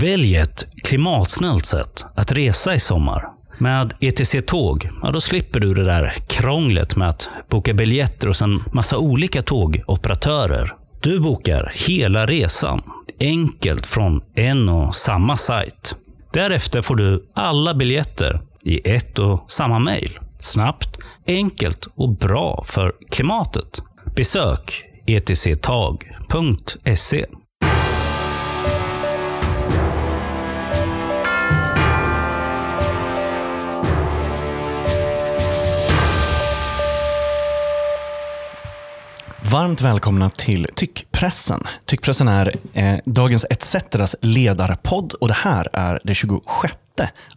Välj ett klimatsnällt sätt att resa i sommar. Med ETC Tåg, ja, då slipper du det där krånglet med att boka biljetter hos en massa olika tågoperatörer. Du bokar hela resan, enkelt från en och samma sajt. Därefter får du alla biljetter i ett och samma mejl. Snabbt, enkelt och bra för klimatet. Besök etctag.se. Varmt välkomna till Tyckpressen. Tyckpressen är eh, dagens ETCetras ledarpodd och det här är det 26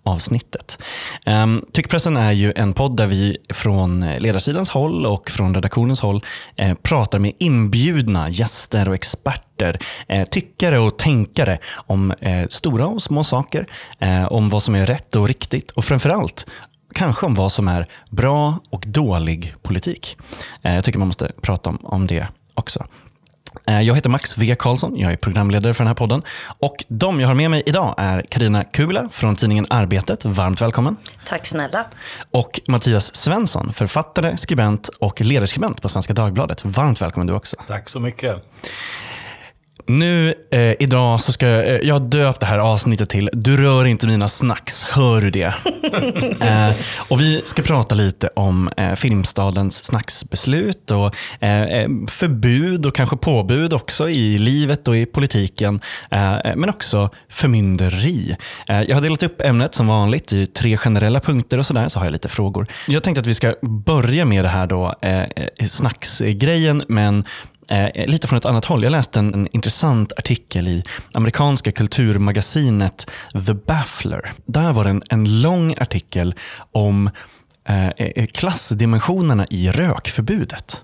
avsnittet. Um, Tyckpressen är ju en podd där vi från ledarsidans håll och från redaktionens håll eh, pratar med inbjudna gäster och experter, eh, tyckare och tänkare om eh, stora och små saker, eh, om vad som är rätt och riktigt och framförallt kanske om vad som är bra och dålig politik. Eh, jag tycker man måste prata om, om det också. Eh, jag heter Max V Karlsson, jag är programledare för den här podden. Och de jag har med mig idag är Karina Kubila från tidningen Arbetet. Varmt välkommen. Tack snälla. Och Mattias Svensson, författare, skribent och ledarskribent på Svenska Dagbladet. Varmt välkommen du också. Tack så mycket. Nu eh, idag så ska jag, eh, jag har döpt det här avsnittet till Du rör inte mina snacks, hör du det? eh, och vi ska prata lite om eh, Filmstadens snacksbeslut och eh, eh, förbud och kanske påbud också i livet och i politiken. men också förmynderi. jag har delat upp ämnet som vanligt i tre generella punkter och sådär, så har jag lite frågor. Jag tänkte att vi ska börja med det här då, snacksgrejen, men Eh, lite från ett annat håll. Jag läste en, en, intressant artikel i amerikanska kulturmagasinet The Baffler. Där var det en, en lång artikel om eh, eh klassdimensionerna i rökförbudet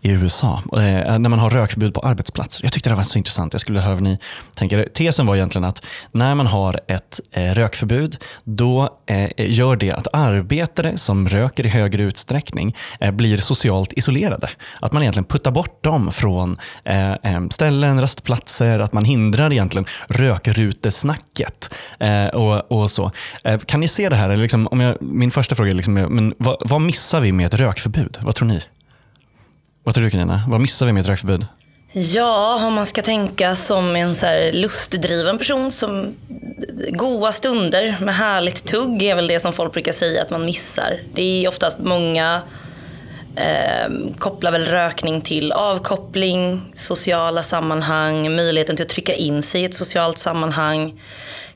i USA, eh, när man har rökförbud på arbetsplatser. Jag tyckte det var så intressant. Jag skulle höra vad ni tänker. Tesen var egentligen att när man har ett eh, rökförbud, då eh, gör det att arbetare som röker i högre utsträckning eh, blir socialt isolerade. Att man egentligen puttar bort dem från eh, eh ställen, rastplatser, att man hindrar egentligen rökrutesnacket. Eh, och, och så. Eh, kan ni se det här? Eller liksom, om jag, min första fråga är liksom, men vad, vad missar vi med ett rökförbud? Vad tror ni? Vad tror du Carina? Vad missar vi med ett rökförbud? Ja, om man ska tänka som en så här lustdriven person som goa stunder med härligt tugg är väl det som folk brukar säga att man missar. Det är oftast många eh, kopplar väl rökning till avkoppling, sociala sammanhang, möjligheten till att trycka in sig i ett socialt sammanhang.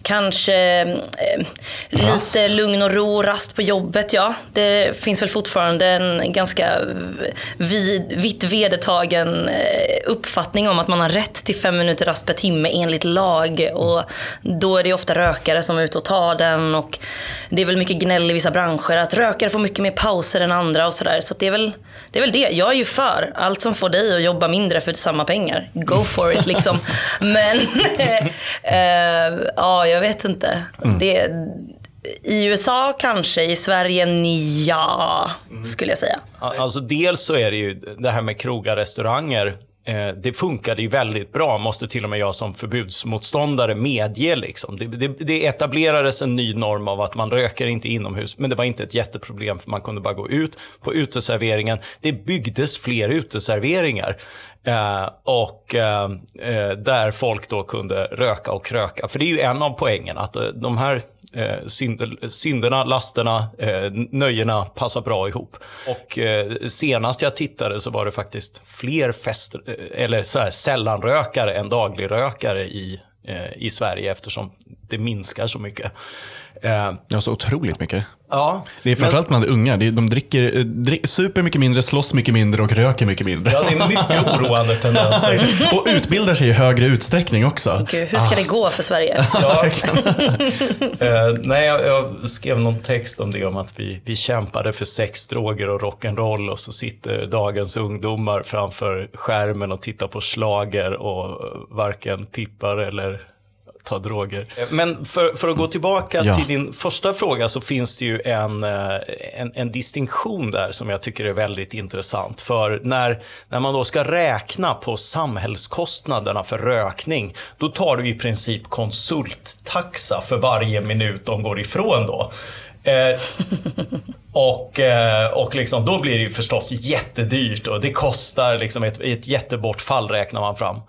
Kanske eh, lite lugn och ro, rast på jobbet. Ja. Det finns väl fortfarande en ganska vid, vitt vedertagen eh, uppfattning om att man har rätt till fem minuter rast per timme enligt lag. Och då är det ofta rökare som är ute och tar den. Och det är väl mycket gnäll i vissa branscher att rökare får mycket mer pauser än andra och sådär. Så det, är väl, det är väl det. Jag är ju för allt som får dig att jobba mindre för samma pengar. Go for it liksom. Men äh, ja, jag vet inte. Mm. Det, I USA kanske, i Sverige ja, skulle jag säga. Alltså dels så är det ju det här med krogar, restauranger. Eh, det funkade ju väldigt bra, måste till och med jag som förbudsmotståndare medge. Liksom. Det, det, det, etablerades en ny norm av att man röker inte inomhus, men det var inte ett jätteproblem för man kunde bara gå ut på uteserveringen. Det byggdes fler uteserveringar. Eh, och eh, eh där folk då kunde röka och kröka. För det är ju en av poängen, att eh, de här eh, synderna, lasterna, eh, nöjena passar bra ihop. Och eh, senast jag tittade så var det faktiskt fler fest, eh, eller så här, sällanrökare än dagligrökare i, eh, i Sverige eftersom det minskar så mycket. Eh, ja, så otroligt mycket. Ja, det är framförallt men... bland unga. De dricker, eh, drick, super mycket mindre, slåss mycket mindre och röker mycket mindre. Ja, det är mycket oroande tendenser. och utbildar sig i högre utsträckning också. Gud, hur ska ah. det gå för Sverige? ja, uh, nej, jag, jag, skrev någon text om det, om att vi, vi kämpade för sex, droger och rock'n'roll och så sitter dagens ungdomar framför skärmen och tittar på slager och varken pippar eller ta droger. Men för, för att gå tillbaka Ja. till din första fråga så finns det ju en, eh, en, en distinktion där som jag tycker är väldigt intressant. För när, när man då ska räkna på samhällskostnaderna för rökning, då tar du i princip konsulttaxa för varje minut de går ifrån då. Eh, och eh, och liksom, då blir det ju förstås jättedyrt och det kostar liksom ett, ett jättebortfall räknar man fram.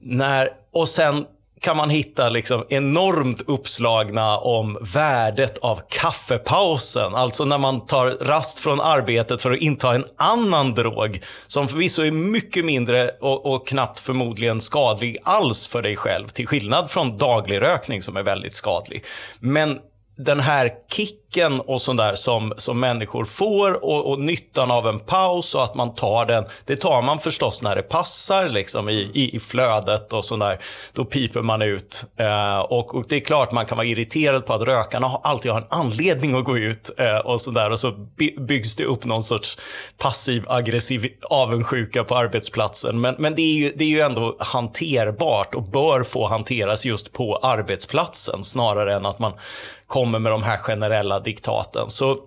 När, och sen kan man hitta liksom enormt uppslagna om värdet av kaffepausen. Alltså när man tar rast från arbetet för att inta en annan drog som förvisso är mycket mindre och, och knappt förmodligen skadlig alls för dig själv. Till skillnad från daglig rökning som är väldigt skadlig. Men den här kicken och sånt där som, som människor får och, och nyttan av en paus och att man tar den, det tar man förstås när det passar liksom i, i, i flödet och sånt där. Då piper man ut. Eh, och, och det är klart man kan vara irriterad på att rökarna alltid har en anledning att gå ut eh, och sådär och så byggs det upp någon sorts passiv aggressiv avundsjuka på arbetsplatsen. Men, men det, är ju, det är ju ändå hanterbart och bör få hanteras just på arbetsplatsen snarare än att man kommer med de här generella diktaten. Så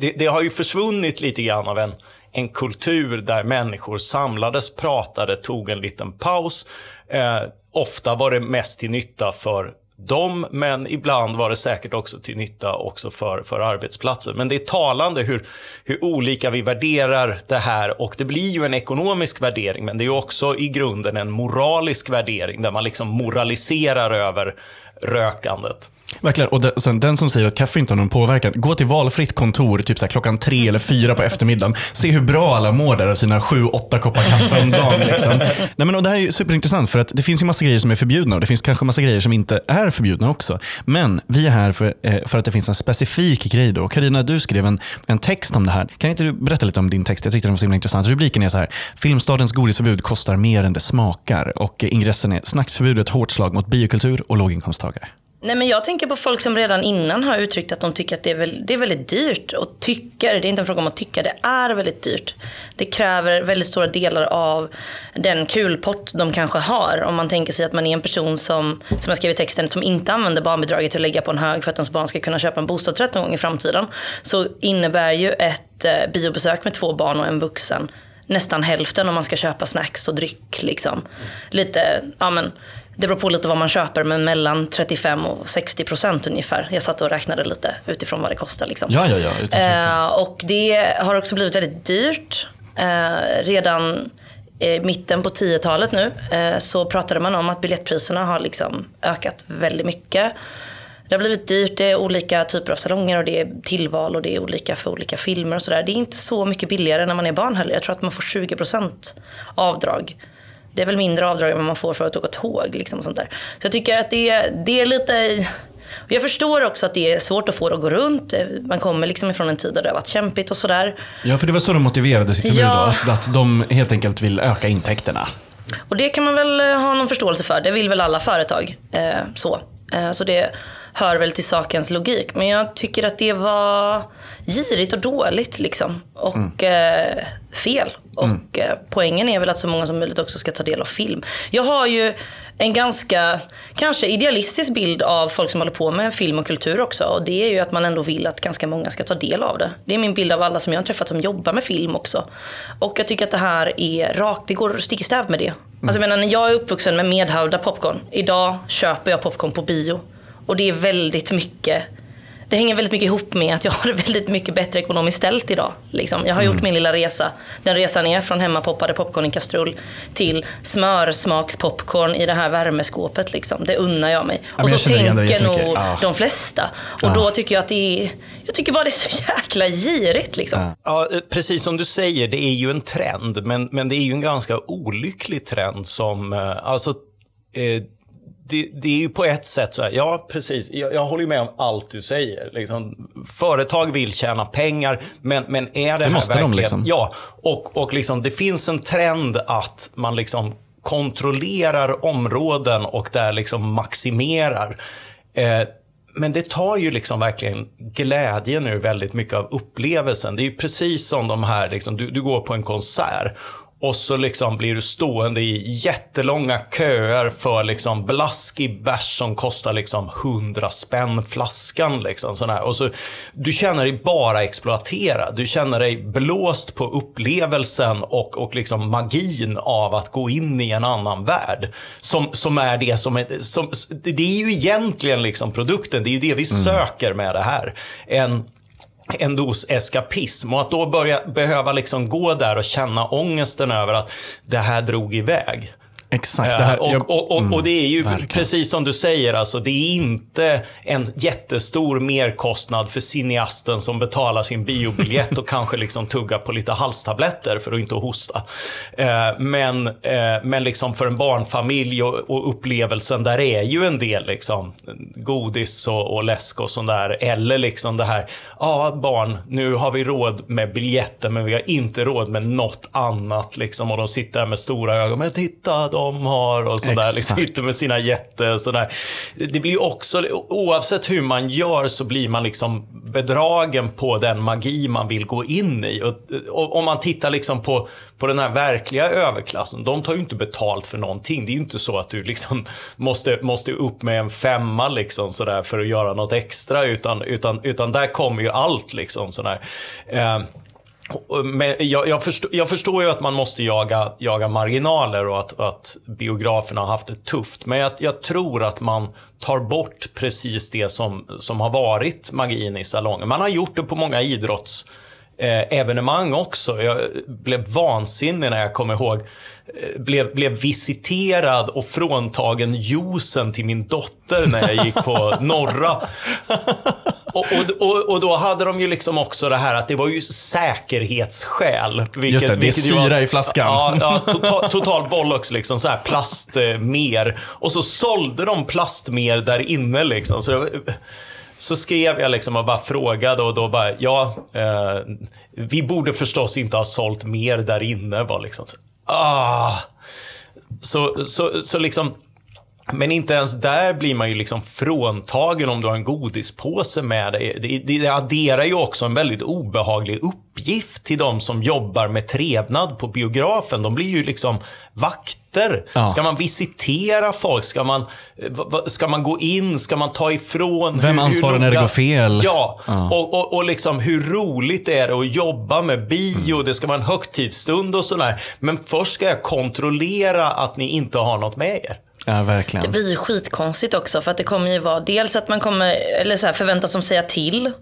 det, det har ju försvunnit lite grann av en, en kultur där människor samlades, pratade, tog en liten paus. Eh, ofta var det mest till nytta för dem, men ibland var det säkert också till nytta också för, för arbetsplatsen. Men det är talande hur, hur olika vi värderar det här och det blir ju en ekonomisk värdering, men det är också i grunden en moralisk värdering där man liksom moraliserar över rökandet. Verkligen. Och de, sen, den som säger att kaffe inte har någon påverkan, gå till valfritt kontor typ så klockan tre eller fyra på eftermiddagen. Se hur bra alla mår där av sina sju, åtta koppar kaffe om dagen. Liksom. Nej, men, och det här är superintressant för att det finns ju massa grejer som är förbjudna och det finns kanske massa grejer som inte är förbjudna också. Men vi är här för, eh, för att det finns en specifik grej. då. Carina, du skrev en, en text om det här. Kan inte du berätta lite om din text? Jag tyckte den var så himla intressant. Rubriken är så här, Filmstadens godisförbud kostar mer än det smakar. Och eh, ingressen är, snacksförbud är ett hårt slag mot biokultur och låginkomsttagare. Nej, men jag tänker på folk som redan innan har uttryckt att de tycker att det är, väl, det är väldigt dyrt. Och tycker, det är inte en fråga om att tycka, det är väldigt dyrt. Det kräver väldigt stora delar av den kulpott de kanske har. Om man tänker sig att man är en person som, som jag skrev i texten, som inte använder barnbidraget till att lägga på en hög för att ens barn ska kunna köpa en bostadsrätt någon gång i framtiden. Så innebär ju ett eh, biobesök med två barn och en vuxen nästan hälften om man ska köpa snacks och dryck. Liksom. Lite, ja men det beror på lite vad man köper, men mellan 35 och 60 procent ungefär. Jag satt och räknade lite utifrån vad det kostar. Liksom. Ja, ja, ja. Eh, och det har också blivit väldigt dyrt. Eh, redan i mitten på 10-talet nu eh, så pratade man om att biljettpriserna har liksom ökat väldigt mycket. Det har blivit dyrt, det är olika typer av salonger och det är tillval och det är olika för olika filmer och sådär. Det är inte så mycket billigare när man är barn heller. Jag tror att man får 20% avdrag. Det är väl mindre avdrag än vad man får för att åka tåg. Liksom och sånt där. Så jag tycker att det, det är lite... Jag förstår också att det är svårt att få det att gå runt. Man kommer liksom ifrån en tid där det har varit kämpigt och sådär. Ja, för det var så de motiverade sitt förbud Ja. då. Att, att de helt enkelt vill öka intäkterna. Och det kan man väl eh, ha någon förståelse för. Det vill väl alla företag. Eh, så. Eh, så det hör väl till sakens logik. Men jag tycker att det var girigt och dåligt liksom. Och eh, fel. Och eh, poängen är väl att så många som möjligt också ska ta del av film. Jag har ju en ganska, kanske idealistisk bild av folk som håller på med film och kultur också. Och det är ju att man ändå vill att ganska många ska ta del av det. Det är min bild av alla som jag har träffat som jobbar med film också. Och jag tycker att det här är rakt, det går stick i stäv med det. Alltså jag menar, när jag är uppvuxen med medhavda popcorn. Idag köper jag popcorn på bio. Och det är väldigt mycket det hänger väldigt mycket ihop med att jag har det väldigt mycket bättre ekonomiskt ställt idag. Liksom. Jag har gjort min lilla resa. Den resan är från hemmapoppade popcorn i kastrull till smörsmakspopcorn i det här värmeskåpet. Liksom. Det unnar jag mig. men och jag så tänker nog. Ja. de flesta. Och då tycker jag att det är, jag tycker bara det är så jäkla girigt. Liksom. Ja, eh, precis som du säger, det är ju en trend, men, men det är ju en ganska olycklig trend som, eh, alltså, eh, det, det är ju på ett sätt så här, ja precis, jag, jag håller ju med om allt du säger. Liksom, företag vill tjäna pengar, men, men är det, här måste de, verkligen... liksom. Ja, och, och liksom, det finns en trend att man liksom kontrollerar områden och där liksom maximerar. Eh, men det tar ju liksom verkligen glädjen ur väldigt mycket av upplevelsen. Det är ju precis som de här, liksom, du, du går på en konsert och så liksom blir du stående i jättelånga köer för liksom blaskig bärs som kostar liksom 100 spänn flaskan. Liksom, sån här. Och så, du känner dig bara exploaterad. Du känner dig blåst på upplevelsen och, och liksom magin av att gå in i en annan värld. Som, som är det som är, som, det är ju egentligen liksom produkten, det är ju det vi söker med det här. En en dos eskapism och att då börja behöva liksom gå där och känna ångesten över att det här drog iväg. Exakt. Det här, och, jag, och, och, och, det är ju verkligen. precis som du säger, alltså, det är inte en jättestor merkostnad för cineasten som betalar sin biobiljett och kanske liksom tuggar på lite halstabletter för att inte hosta. Eh, men, eh, men liksom för en barnfamilj och, upplevelsen där är ju en del liksom, godis och, och läsk och sånt där. Eller liksom det här, ja barn, nu har vi råd med biljetten men vi har inte råd med något annat. Liksom, och de sitter där med stora ögon, men titta, de har och sådär. Liksom, sitter med sina jätte och sådär. Det blir också, oavsett hur man gör så blir man liksom bedragen på den magi man vill gå in i. Och, och, om man tittar liksom på, på den här verkliga överklassen, de tar ju inte betalt för någonting. Det är ju inte så att du liksom måste, måste upp med en femma liksom sådär för att göra något extra, utan, utan, utan där kommer ju allt liksom sådär. Eh, Eh, men jag, jag, förstår, jag förstår ju att man måste jaga, jaga marginaler och att, att biograferna har haft det tufft. Men jag, jag tror att man tar bort precis det som, som har varit magin i salongen. Man har gjort det på många idrotts eh, evenemang också. Jag blev vansinnig när jag kommer ihåg eh, blev, blev visiterad och fråntagen juicen till min dotter när jag gick på norra. Och, och, och, och då hade de ju liksom också det här att det var ju säkerhetsskäl. Vilket, Just det, det är syra var, i flaskan. Ja, ja total, total bollocks liksom. Så här plastmer. Och så sålde de plastmer där inne liksom. Så, det, så skrev jag liksom och bara frågade och då bara, ja, eh, vi borde förstås inte ha sålt mer där inne. Var liksom, så, ah. Så, så, så liksom, men inte ens där blir man ju liksom fråntagen om du har en godispåse med dig. Det, det adderar ju också en väldigt obehaglig uppgift till de som jobbar med trevnad på biografen. De blir ju liksom vakter. Ja. Ska man visitera folk? Ska man, va- ska man gå in? Ska man ta ifrån? Vem ansvarar när det går fel? Ja, Ja. Och, och, och liksom hur roligt är det att jobba med bio? Mm. Det ska vara en högtidsstund och sådär. Men först ska jag kontrollera att ni inte har något med er. Ja, Det verkligen. blir ju skitkonstigt också för att det kommer ju vara dels att man kommer, eller så här, förväntas som säga till.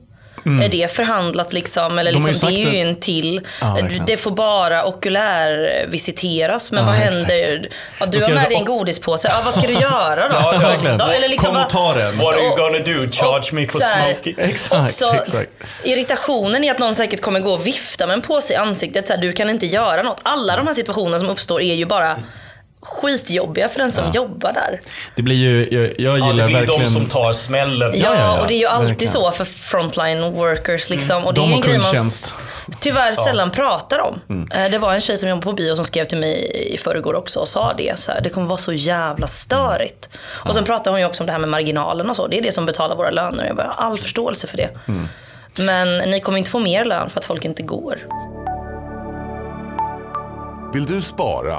Är det förhandlat liksom? Eller Mm. De liksom, det är ju det. en till. Ja, det får bara okulärvisiteras. Men Ja, vad exakt. händer? Ja, du har med dig en godispåse. Ja, vad ska du göra då? Ja, Kom verkligen. då? Eller liksom Kom och bara- ta den. What are you gonna do? Charge me och for så här- smoking? Exakt, Också exakt. irritationen i att någon säkert kommer gå och vifta med en påse i ansiktet. Så här, du kan inte göra något. Alla de här situationerna som uppstår är ju bara skitjobbiga för den som jobbar där. Det blir ju, jag, jag Ja, gillar det blir verkligen... de som tar smällen. Ja, ja, ja. och det är ju alltid Verkligen. så för frontline workers. Liksom. Och det De är en grej man tyvärr sällan pratar om. Eh, Det var en tjej som jobbar på bio som skrev till mig i förrgår också och sa det. Så här, det kommer vara så jävla störigt. Och sen pratade hon ju också om det här med marginalen och så. Det är det som betalar våra löner. Jag bara, har all förståelse för det. Men ni kommer inte få mer lön för att folk inte går. Vill du spara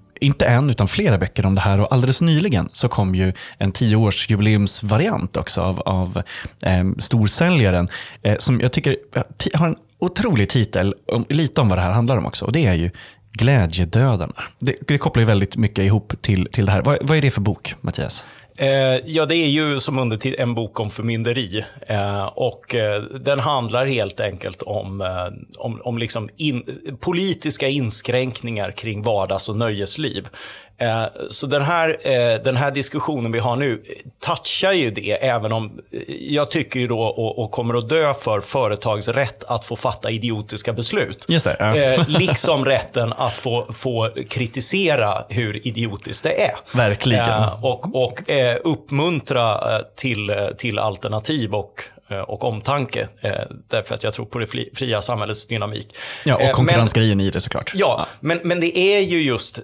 inte en utan flera böcker om det här och alldeles nyligen så kom ju en tioårsjubileumsvariant också av, av eh, storsäljaren eh, som jag tycker har en otrolig titel, om, lite om vad det här handlar om också. Och det är ju Glädjedödarna. Det, det kopplar ju väldigt mycket ihop till, till det här. Vad, vad är det för bok, Mattias? Eh, ja, det är ju som undertitel en bok om förmynderi. Eh, och eh, den handlar helt enkelt om, om, om liksom in, politiska inskränkningar kring vardags och nöjesliv. Så den här, den här diskussionen vi har nu touchar ju det, även om jag tycker ju då, och, kommer att dö för, företags rätt att få fatta idiotiska beslut. Just det, ja. Liksom rätten att få, få kritisera hur idiotiskt det är. Verkligen. Och, och, eh, uppmuntra eh, till, eh, till alternativ och och omtanke. Därför att jag tror på det fri, fria samhällets dynamik. Ja, och konkurrensgrejen i det såklart. Ja, men, men det är ju just,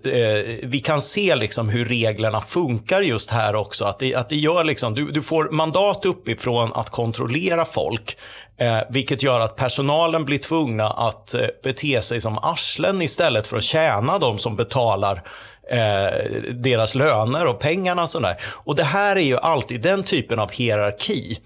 vi kan se liksom hur reglerna funkar just här också. Att det, att det gör liksom, du, du får mandat uppifrån att kontrollera folk. Eh, vilket gör att personalen blir tvungna att bete sig som arslen istället för att tjäna de som betalar eh, deras löner och pengarna. och Sådär. Och det här är ju alltid den typen av hierarki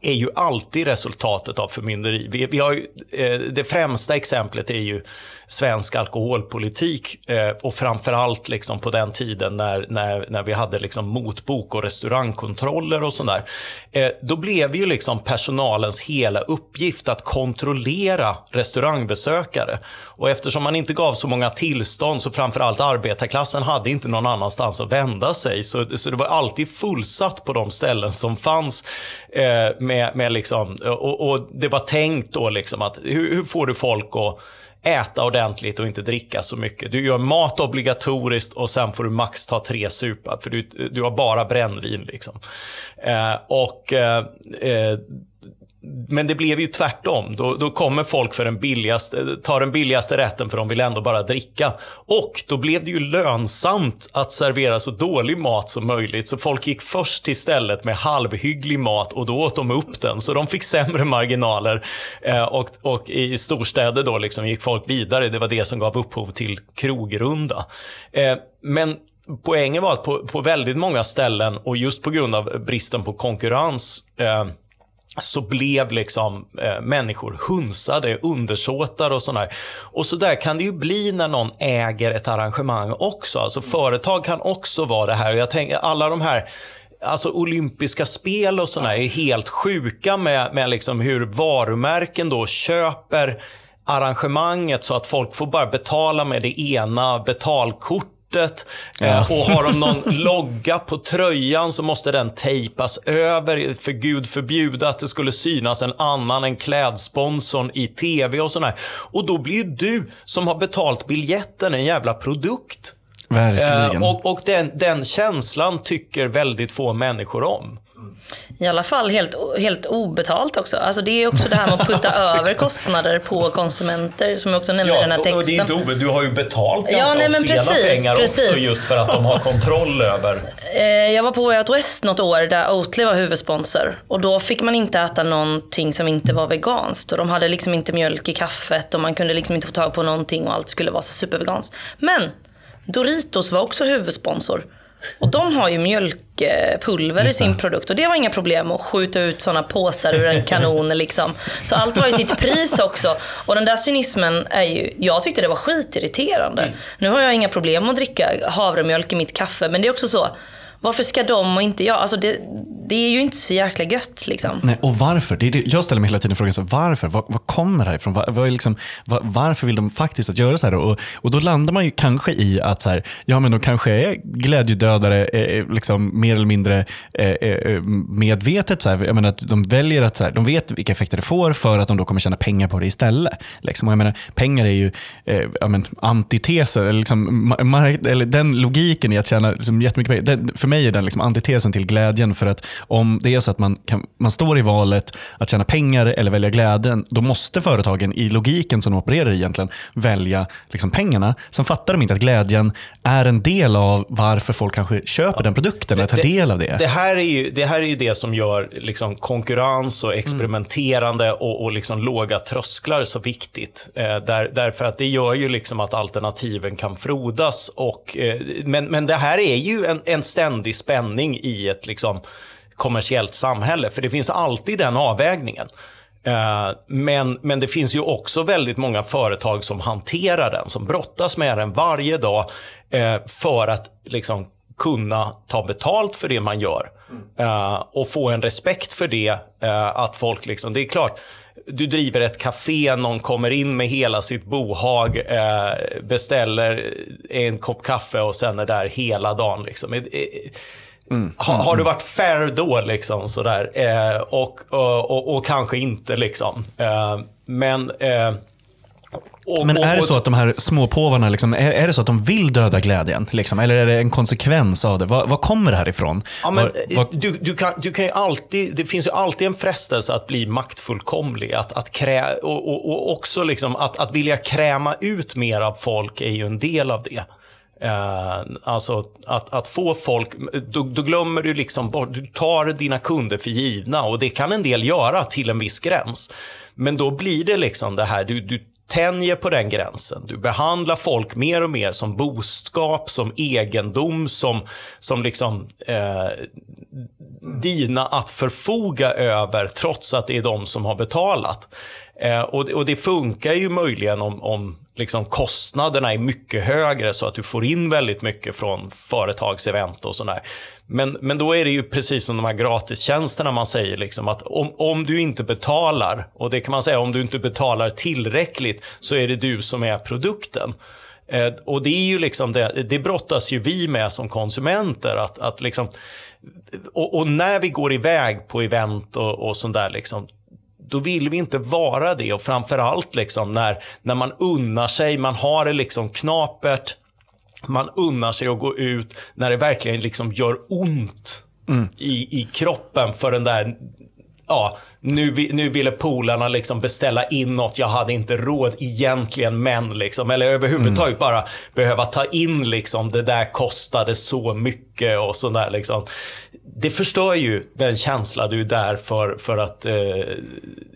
är ju alltid resultatet av förmynderi. Vi, vi har ju, eh, det främsta exemplet är ju svensk alkoholpolitik eh, och framförallt liksom på den tiden när, när, när vi hade liksom motbok och restaurangkontroller och sådär. Eh, då blev ju liksom personalens hela uppgift att kontrollera restaurangbesökare. Och eftersom man inte gav så många tillstånd så framförallt arbetarklassen hade inte någon annanstans att vända sig. Så, så det var alltid fullsatt på de ställen som fanns. Eh, med, med liksom, och, och, det var tänkt då liksom att hur, hur får du folk att äta ordentligt och inte dricka så mycket. Du gör mat obligatoriskt och sen får du max ta tre supar för du, du har bara brännvin. Liksom. Eh, och eh, eh men det blev ju tvärtom. Då, då kommer folk för den billigaste, tar den billigaste rätten för de vill ändå bara dricka. Och då blev det ju lönsamt att servera så dålig mat som möjligt. Så folk gick först till stället med halvhygglig mat och då åt de upp den. Så de fick sämre marginaler. Eh, och, och i storstäder då liksom gick folk vidare. Det var det som gav upphov till krogrunda. Eh, men poängen var att på, på väldigt många ställen och just på grund av bristen på konkurrens eh, så blev liksom eh, människor hunsade, undersåtar och sådär. Och så där kan det ju bli när någon äger ett arrangemang också. Alltså företag kan också vara det här. Och jag tänker alla de här Alltså olympiska spel och sådär är helt sjuka med, med liksom hur varumärken då köper arrangemanget så att folk får bara betala med det ena betalkortet Ja. Och har de någon logga på tröjan så måste den tejpas över. För gud förbjuda att det skulle synas en annan än klädsponsorn i tv och sådär. Och då blir ju du som har betalt biljetten en jävla produkt. Verkligen. Eh, och och den, den känslan tycker väldigt få människor om. I alla fall helt, helt obetalt också. Alltså det är också det här med att putta över kostnader på konsumenter som jag också nämnde i den här texten. och det är inte obe- du har ju betalt Ja, ganska nej, men precis, pengar precis. också just för att de har kontroll över. Eh, Jag var på Way Out West något år där Oatly var huvudsponsor. Och då fick man inte äta någonting som inte var veganskt. Och de hade liksom inte mjölk i kaffet och man kunde liksom inte få tag på någonting och allt skulle vara superveganskt. Men Doritos var också huvudsponsor. Och de har ju mjölkpulver i sin produkt och det var inga problem att skjuta ut sådana påsar ur en kanon liksom. Så allt har ju sitt pris också. Och den där cynismen är ju, jag tyckte det var skitirriterande. Nu har jag inga problem att dricka havremjölk i mitt kaffe men det är också så, varför ska de och inte jag? Alltså det, det är ju inte så jäkla gött liksom. Nej, och varför? Det är det, jag ställer mig hela tiden frågan, så, varför? Vad, vad kommer det här ifrån? Var, var liksom, var, varför vill de faktiskt att göra så här? Och, och då landar man ju kanske i att så här, ja, men de kanske är glädjedödare eh, eh liksom, mer eller mindre eh, eh, eh, medvetet. Så här. Jag menar, att de väljer att, så här, de vet vilka effekter det får för att de då kommer tjäna pengar på det istället. Liksom. Och jag menar, pengar är ju eh, ja, men, antiteser, liksom, eller den logiken i att tjäna liksom, jättemycket pengar. Den, för mig är den liksom, antitesen till glädjen. För att om det är så att man, kan, man står i valet att tjäna pengar eller välja glädjen, då måste företagen i logiken som de opererar i egentligen välja liksom pengarna. Sen fattar de inte att glädjen är en del av varför folk kanske köper den produkten eller tar del av det. Det här är ju det, här är ju det som gör liksom konkurrens och experimenterande och, och liksom låga trösklar så viktigt. Eh, där, därför att det gör ju liksom att alternativen kan frodas. Och, eh, men, men det här är ju en, en ständig spänning i ett liksom, kommersiellt samhälle. För det finns alltid den avvägningen. Eh, Men, men det finns ju också väldigt många företag som hanterar den, som brottas med den varje dag eh, för att liksom kunna ta betalt för det man gör. Eh, och få en respekt för det. att folk liksom, det är klart, du driver ett café, någon kommer in med hela sitt bohag, eh, beställer en kopp kaffe och sen är där hela dagen. Liksom. Eh, eh, har, har du varit fair då? Liksom, sådär? Eh, och, och, och, och kanske inte. Liksom. Eh, men, eh, och, Men är det så att de här småpåvarna, liksom, är, är det så att de vill döda glädjen? Liksom? Eller är det en konsekvens av det? Var kommer det här ifrån? Ja, men, Var- var- du, du, kan, du kan alltid, det finns ju alltid en frestelse att bli maktfullkomlig. Att, att krä, och, och, och också liksom att, att vilja kräma ut mer av folk är ju en del av det. Eh, alltså att, att få folk, då, då glömmer du liksom bort, du tar dina kunder för givna och det kan en del göra till en viss gräns. Men då blir det liksom det här, du, du tänjer på den gränsen. Du behandlar folk mer och mer som boskap, som egendom, som, som liksom eh, dina att förfoga över trots att det är de som har betalat. Eh, och, det, och det funkar ju möjligen om, om liksom kostnaderna är mycket högre så att du får in väldigt mycket från företagsevent och sådär. Men, men då är det ju precis som de här gratistjänsterna man säger liksom att om, om du inte betalar, och det kan man säga om du inte betalar tillräckligt så är det du som är produkten. Eh, och det är ju liksom det, det brottas ju vi med som konsumenter. Att, att liksom, och, och när vi går iväg på event och, och sånt där, liksom, då vill vi inte vara det. Och framförallt liksom när, när man unnar sig, man har det liksom knapert, man unnar sig att gå ut när det verkligen liksom gör ont i, i kroppen för den där Ja, nu, nu ville polarna liksom beställa in något, jag hade inte råd egentligen, men liksom, eller överhuvudtaget bara behöva ta in liksom, det där kostade så mycket och sådär liksom. Det förstör ju den känsla du är där för, för att eh,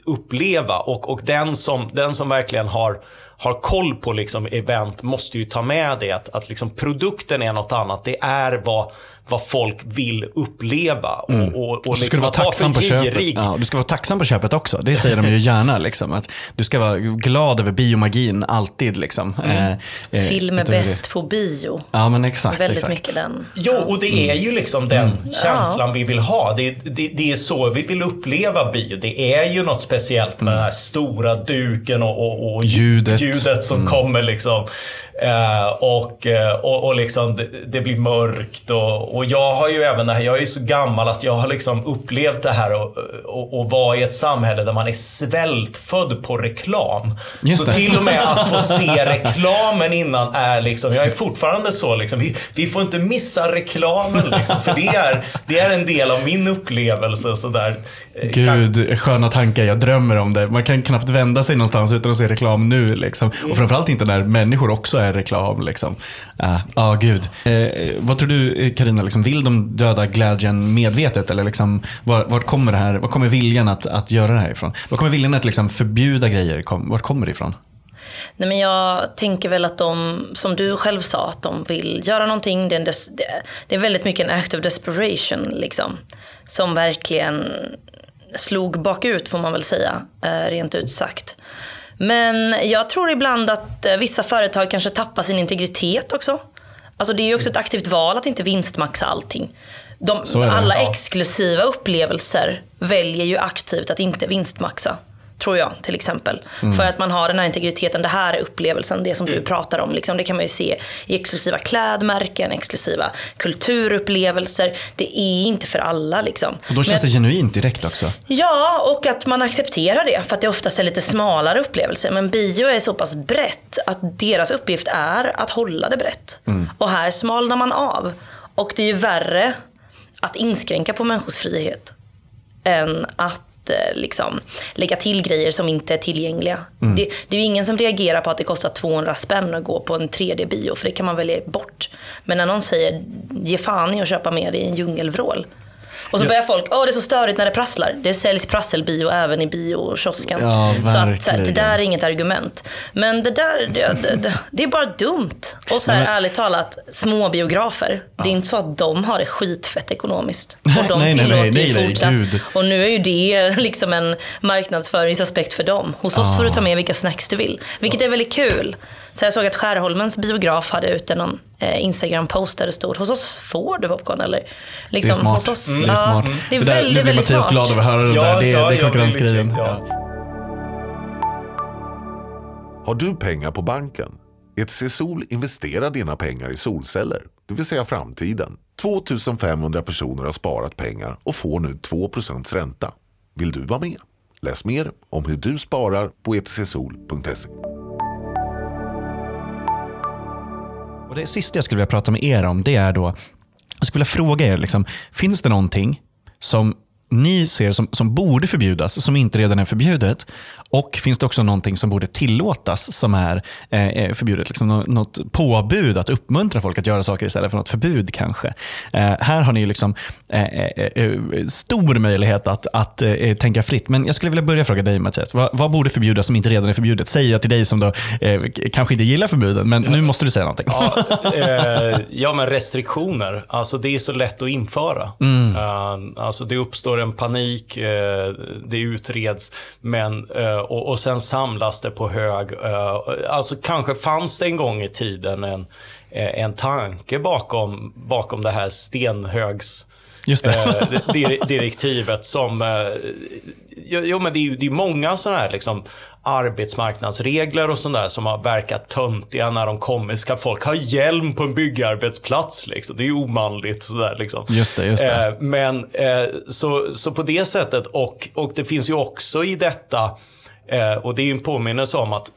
uppleva och, och den, som, den som verkligen har har koll på liksom event måste ju ta med det att, att liksom produkten är något annat. Det är vad, vad folk vill uppleva. Och, och, och Du ska liksom vara tacksam på köpet. girig. Ja, du ska vara tacksam på köpet också. Det säger de ju gärna. Liksom, att du ska vara glad över biomagin alltid. Liksom. Eh, eh, Film är bäst på bio. Ja, men exakt. Väldigt exakt. mycket den. Jo, och det är ju liksom den känslan vi vill ha. Det, det, det är så vi vill uppleva bio. Det är ju något speciellt med den här stora duken och, och, och Ljudet. ljudet som kommer liksom. Eh, och, eh, och, och liksom det, det blir mörkt och, och jag har ju även det här, jag är ju så gammal att jag har liksom upplevt det här och, och, och vara i ett samhälle där man är svältfödd på reklam. Så till och med att få se reklamen innan är liksom, jag är fortfarande så liksom, vi, vi får inte missa reklamen liksom, för det är, det är en del av min upplevelse sådär. Eh, kan- Gud, sköna tankar. Jag drömmer om det. Man kan knappt vända sig någonstans utan att se reklam nu. Liksom. Och framförallt inte när människor också är Eh, reklam. Liksom. Ja, ah, gud. Eh, vad tror du, eh, Karina? Liksom, vill de döda glädjen medvetet? Eller liksom, var, vart kommer det här? Var kommer viljan att, att göra det här ifrån? Var kommer viljan att liksom, förbjuda grejer? Kom, vart kommer det ifrån? Nej, men jag tänker väl att de, som du själv sa, att de vill göra någonting. Det är, des, det, det är väldigt mycket en act of desperation. Liksom, som verkligen slog bakut får man väl säga, rent ut sagt. Men jag tror ibland att eh, vissa företag kanske tappar sin integritet också. Alltså det är ju också ett aktivt val att inte vinstmaxa allting. De, alla exklusiva upplevelser väljer ju aktivt att inte vinstmaxa. Tror jag till exempel. Mm. För att man har den här integriteten. Det här är upplevelsen, det som du pratar om. Liksom, det kan man ju se i exklusiva klädmärken, exklusiva kulturupplevelser. Det är inte för alla. Liksom. Och då känns Men- det genuint direkt också. Ja, och att man accepterar det. För att det oftast är lite smalare upplevelser. Men bio är så pass brett att deras uppgift är att hålla det brett. Och här smalnar man av. Och det är ju värre att inskränka på människors frihet än att eh, liksom, lägga till grejer som inte är tillgängliga. Det, det är ju ingen som reagerar på att det kostar 200 spänn att gå på en 3D-bio, för det kan man välja bort. Men när någon säger ge fan i att köpa med dig i en djungelvrål. Och så börjar folk, åh det är så störigt när det prasslar. Det säljs prasselbio även i biokiosken. Ja, så att, så här, det där är inget argument. Men det där, det, det, det, är bara dumt. Och så här, men- ärligt talat, små biografer. Det är inte så att de har det skitfett ekonomiskt. Och de Nej, nej, nej, tillåter ju nej, nej, fortsatt. gud. Och nu är ju det liksom en marknadsföringsaspekt för dem. Hos oss får du ta med vilka snacks du vill. Vilket är väldigt kul. Så jag såg att Skärholmens biograf hade ute någon eh, Instagram-post där det stod hos oss får du popcorn eller liksom det är smart. hos oss. Det är ja, smart. Det är Det där, väldigt, nu blir väldigt Mattias glad över att höra det Ja, där. Det, ja, det är konkurrensgrejen. Ja. ja. Har du pengar på banken? ETC Sol investerar dina pengar i solceller, det vill säga framtiden. 2500 personer har sparat pengar och får nu 2% ränta. Vill du vara med? Läs mer om hur du sparar på etcsol.se. Och det sista jag skulle vilja prata med er om, det är då, jag skulle vilja fråga er, liksom, finns det någonting som ni ser som, som borde förbjudas, som inte redan är förbjudet? Och finns det också någonting som borde tillåtas som är eh, förbjudet? Liksom något påbud att uppmuntra folk att göra saker istället för något förbud kanske. Eh, här har ni liksom eh, eh, eh stor möjlighet att, att eh, tänka fritt. Men jag skulle vilja börja fråga dig Mattias. Vad, vad borde förbjudas som inte redan är förbjudet? Säger jag till dig som då kanske inte gillar förbuden, men nu måste du säga någonting. Ja, ja men restriktioner. Alltså det är så lätt att införa. Mm. alltså det uppstår en panik, det utreds, men och, och sen samlas det på hög. Uh, alltså kanske fanns det en gång i tiden en, eh, en tanke bakom, bakom det här stenhögs... Just det. Eh, direktivet som... Eh, jo, men det är ju det är många sådana här liksom, arbetsmarknadsregler och sånt där som har verkat töntiga när de kommer. Ska folk ha hjälm på en byggarbetsplats? Liksom? Det är ju omanligt. Sådär, liksom. Just det, just det. Eh, men så, så på det sättet, och, och det finns ju också i detta Eh, och det är en påminnelse om att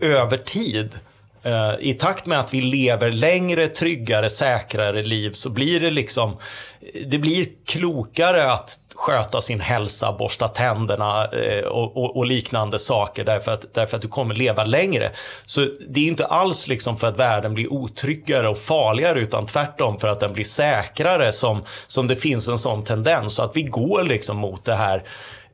över tid, eh, i takt med att vi lever längre, tryggare, säkrare liv så blir det liksom, det blir klokare att sköta sin hälsa, borsta tänderna eh, och, och, och, liknande saker därför att, därför att du kommer leva längre. Så det är inte alls liksom för att världen blir otryggare och farligare utan tvärtom för att den blir säkrare som, som det finns en sån tendens. Så att vi går liksom mot det här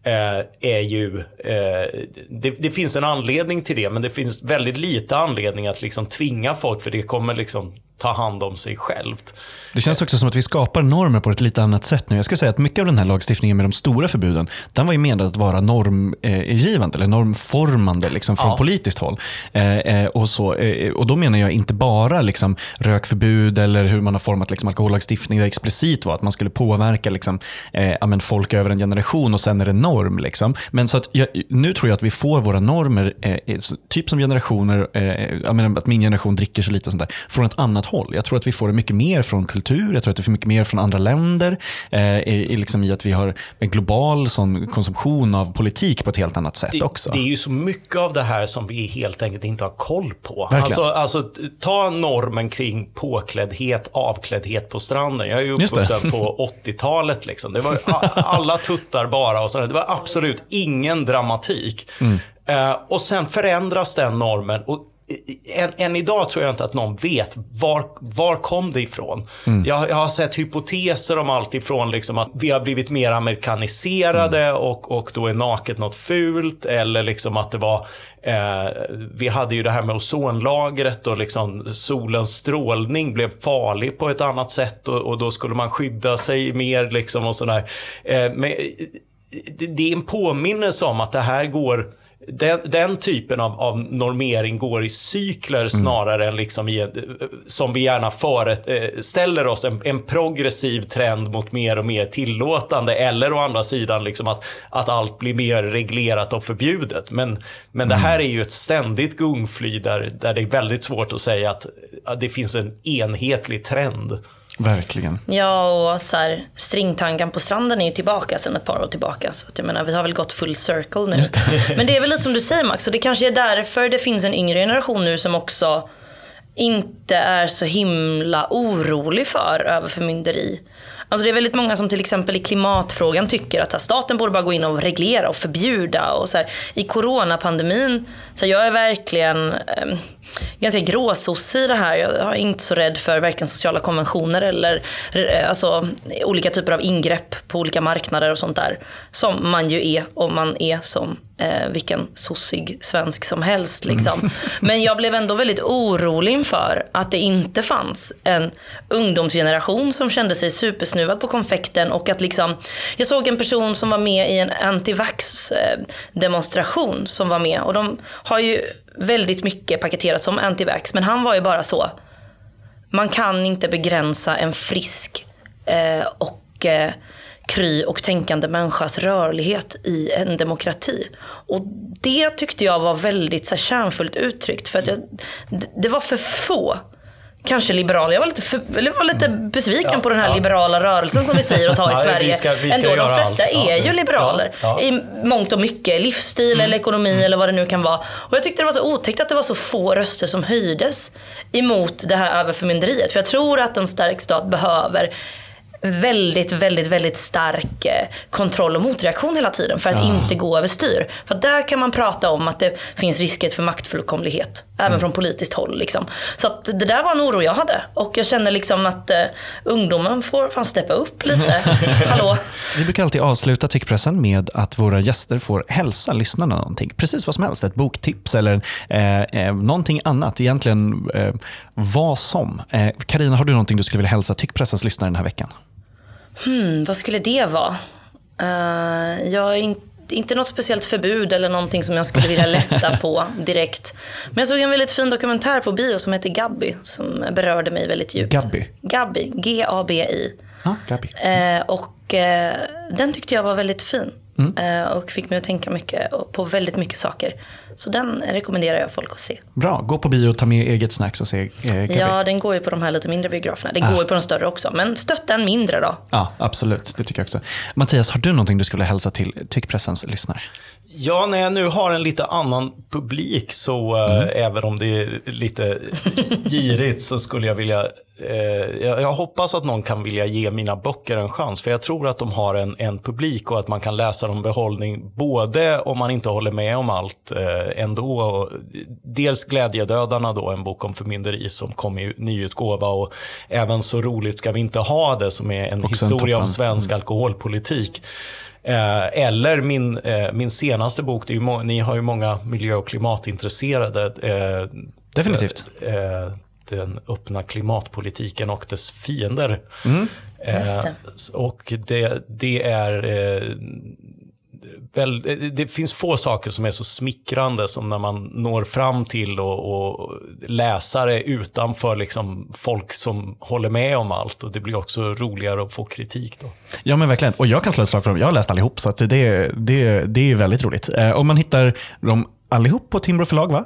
eh, är ju, eh, det, det, finns en anledning till det men det finns väldigt lite anledning att liksom tvinga folk för det kommer liksom ta hand om sig självt. Det känns också som att vi skapar normer på ett lite annat sätt nu. Jag ska säga att mycket av den här lagstiftningen med de stora förbuden, den var ju menad att vara normgivande eller normformande liksom, från ja. politiskt håll. Eh, eh, och, så, eh, och Då menar jag inte bara liksom, rökförbud eller hur man har format liksom, alkohollagstiftning där explicit var att man skulle påverka liksom, eh, folk över en generation och sen är det norm. Liksom. Men så att jag, nu tror jag att vi får våra normer, eh, typ som generationer, eh, menar, att min generation dricker så lite och sånt där, från ett annat håll. Jag tror att vi får det mycket mer från kultur. Jag tror att det är mycket mer från andra länder. Eh, i, liksom i att vi har en global sån konsumtion av politik på ett helt annat sätt det, också. Det är ju så mycket av det här som vi helt enkelt inte har koll på. Alltså, alltså, ta normen kring påkläddhet, avkläddhet på stranden. Jag är ju uppvuxen på 80-talet. Liksom. Det var alla tuttar bara och så. Det var absolut ingen dramatik. Mm. Uh, och sen förändras den normen. Och än, än, idag tror jag inte att någon vet var, var kom det ifrån. Mm. Jag, jag, har sett hypoteser om allt ifrån liksom att vi har blivit mer amerikaniserade mm. och, och då är naket något fult. Eller liksom att det var, eh, vi hade ju det här med ozonlagret och liksom solens strålning blev farlig på ett annat sätt och, och då skulle man skydda sig mer. Liksom och sådär. Eh, men, det, det är en påminnelse om att det här går den, den, typen av, av, normering går i cykler mm. snarare än liksom i, som vi gärna föreställer oss, en, en, progressiv trend mot mer och mer tillåtande. Eller å andra sidan liksom att, att allt blir mer reglerat och förbjudet. Men, men mm. det här är ju ett ständigt gungfly där, där det är väldigt svårt att säga att, att det finns en enhetlig trend. Verkligen. Ja, och så här, stringtangan på stranden är ju tillbaka sedan ett par år tillbaka. Så att jag menar, vi har väl gått full circle nu. Det. Men det är väl lite som du säger Max, och det kanske är därför det finns en yngre generation nu som också inte är så himla orolig för överförmynderi. Alltså det är väldigt många som till exempel i klimatfrågan tycker att staten borde bara gå in och reglera och förbjuda. Och så här, I coronapandemin, så jag är verkligen eh, ganska gråsossig i det här. Jag är inte så rädd för varken sociala konventioner eller eh, alltså, olika typer av ingrepp på olika marknader och sånt där. Som man ju är om man är som eh, vilken sossig svensk som helst. Liksom. Men jag blev ändå väldigt orolig inför att det inte fanns en ungdomsgeneration som kände sig supersnuvad på konfekten och att liksom, jag såg en person som var med i en antivax-demonstration. Eh, som var med och de har ju väldigt mycket paketerat som antivax men han var ju bara så. Man kan inte begränsa en frisk eh, och eh, kry och tänkande människas rörlighet i en demokrati. Och det tyckte jag var väldigt så här, kärnfullt uttryckt. För att jag, det var för få kanske liberal. Jag var lite, för, var lite besviken på den här liberala rörelsen som vi säger oss ha i Ja, vi Sverige. ska- vi ska Ändå, de flesta allt. Ja. är ju liberaler Ja, ja. i mångt och mycket. Livsstil eller ekonomi eller vad det nu kan vara. Och jag tyckte det var så otäckt att det var så få röster som höjdes emot det här överförmynderiet. För jag tror att en stark stat behöver väldigt, väldigt, väldigt stark eh, kontroll och motreaktion hela tiden för att inte gå överstyr. För där kan man prata om att det finns risker för maktfullkomlighet, även från politiskt håll. Liksom. Så att det där var en oro jag hade och jag känner liksom att eh, ungdomen får fan steppa upp lite. Hallå? Vi brukar alltid avsluta Tyckpressen med att våra gäster får hälsa lyssnarna någonting. Precis vad som helst. Ett boktips eller eh, eh, någonting annat. Egentligen eh, vad som. Eh, Carina, har du någonting du skulle vilja hälsa Tyckpressens lyssnare den här veckan? Hmm, vad skulle det vara? Eh, jag är in, inte något speciellt förbud eller någonting som jag skulle vilja lätta på direkt. Men jag såg en väldigt fin dokumentär på bio som heter Gabby som berörde mig väldigt djupt. Gabby? Gabby, G-A-B-I. Ja, Gabi. Eh, och eh, den tyckte jag var väldigt fin. Eh, och fick mig att tänka mycket på väldigt mycket saker. Så den rekommenderar jag folk att se. Bra, gå på bio och ta med eget snacks och se eh. Ja, den går ju på de här lite mindre biograferna. Det går ju på de större också. Men stötta en mindre då. Ja, absolut. Det tycker jag också. Mattias, har du någonting du skulle hälsa till Tyckpressens lyssnare? Ja, när jag nu har en lite annan publik så eh, även om det är lite girigt så skulle jag vilja eh, jag, jag hoppas att någon kan vilja ge mina böcker en chans för jag tror att de har en, en publik och att man kan läsa dem behållning både om man inte håller med om allt eh, ändå. Och, dels Glädjedödarna då, en bok om förmynderi som kom i nyutgåva och även Så roligt ska vi inte ha det som är en Också en historia om toppen. svensk alkoholpolitik. Eh, eller min, eh, min senaste bok, det är ju ni har ju många miljö och klimatintresserade. Eh, Definitivt. Den öppna klimatpolitiken och dess fiender. Just det. och det, det är... Väl, det- finns få saker som är så smickrande som när man når fram till och, och läsare utanför liksom folk som håller med om allt. Och Det blir också roligare att få kritik. Då. Ja, men verkligen. Och jag kan slå ett slag för dem. Jag har läst allihop, så att det, det, det är väldigt roligt. Eh, och man hittar dem allihop på Timbro förlag, va?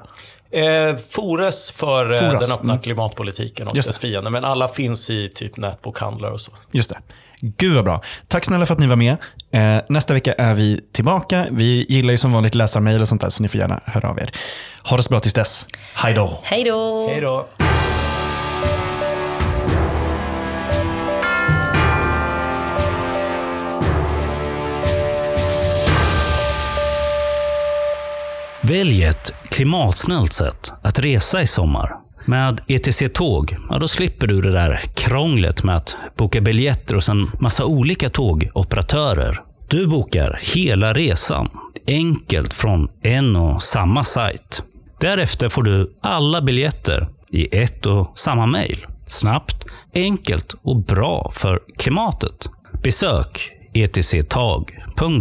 Eh, Fores för eh, Fores, den öppna mm. klimatpolitiken och Just dess fiender. Men alla finns i typ nätbokhandlar och så. Just det. Gud vad bra. Tack snälla för att ni var med. Eh, nästa vecka är vi tillbaka. Vi gillar ju som vanligt läsarmail och sånt där, så ni får gärna höra av er. Ha det så bra tills dess. Hej då. Hej då! Hej då! Välj ett klimatsnällt sätt att resa i sommar. Med ETC Tåg, ja då slipper du det där krånglet med att boka biljetter hos en massa olika tågoperatörer. Du bokar hela resan, enkelt från en och samma sajt. Därefter får du alla biljetter i ett och samma mejl. Snabbt, enkelt och bra för klimatet. Besök etctag.se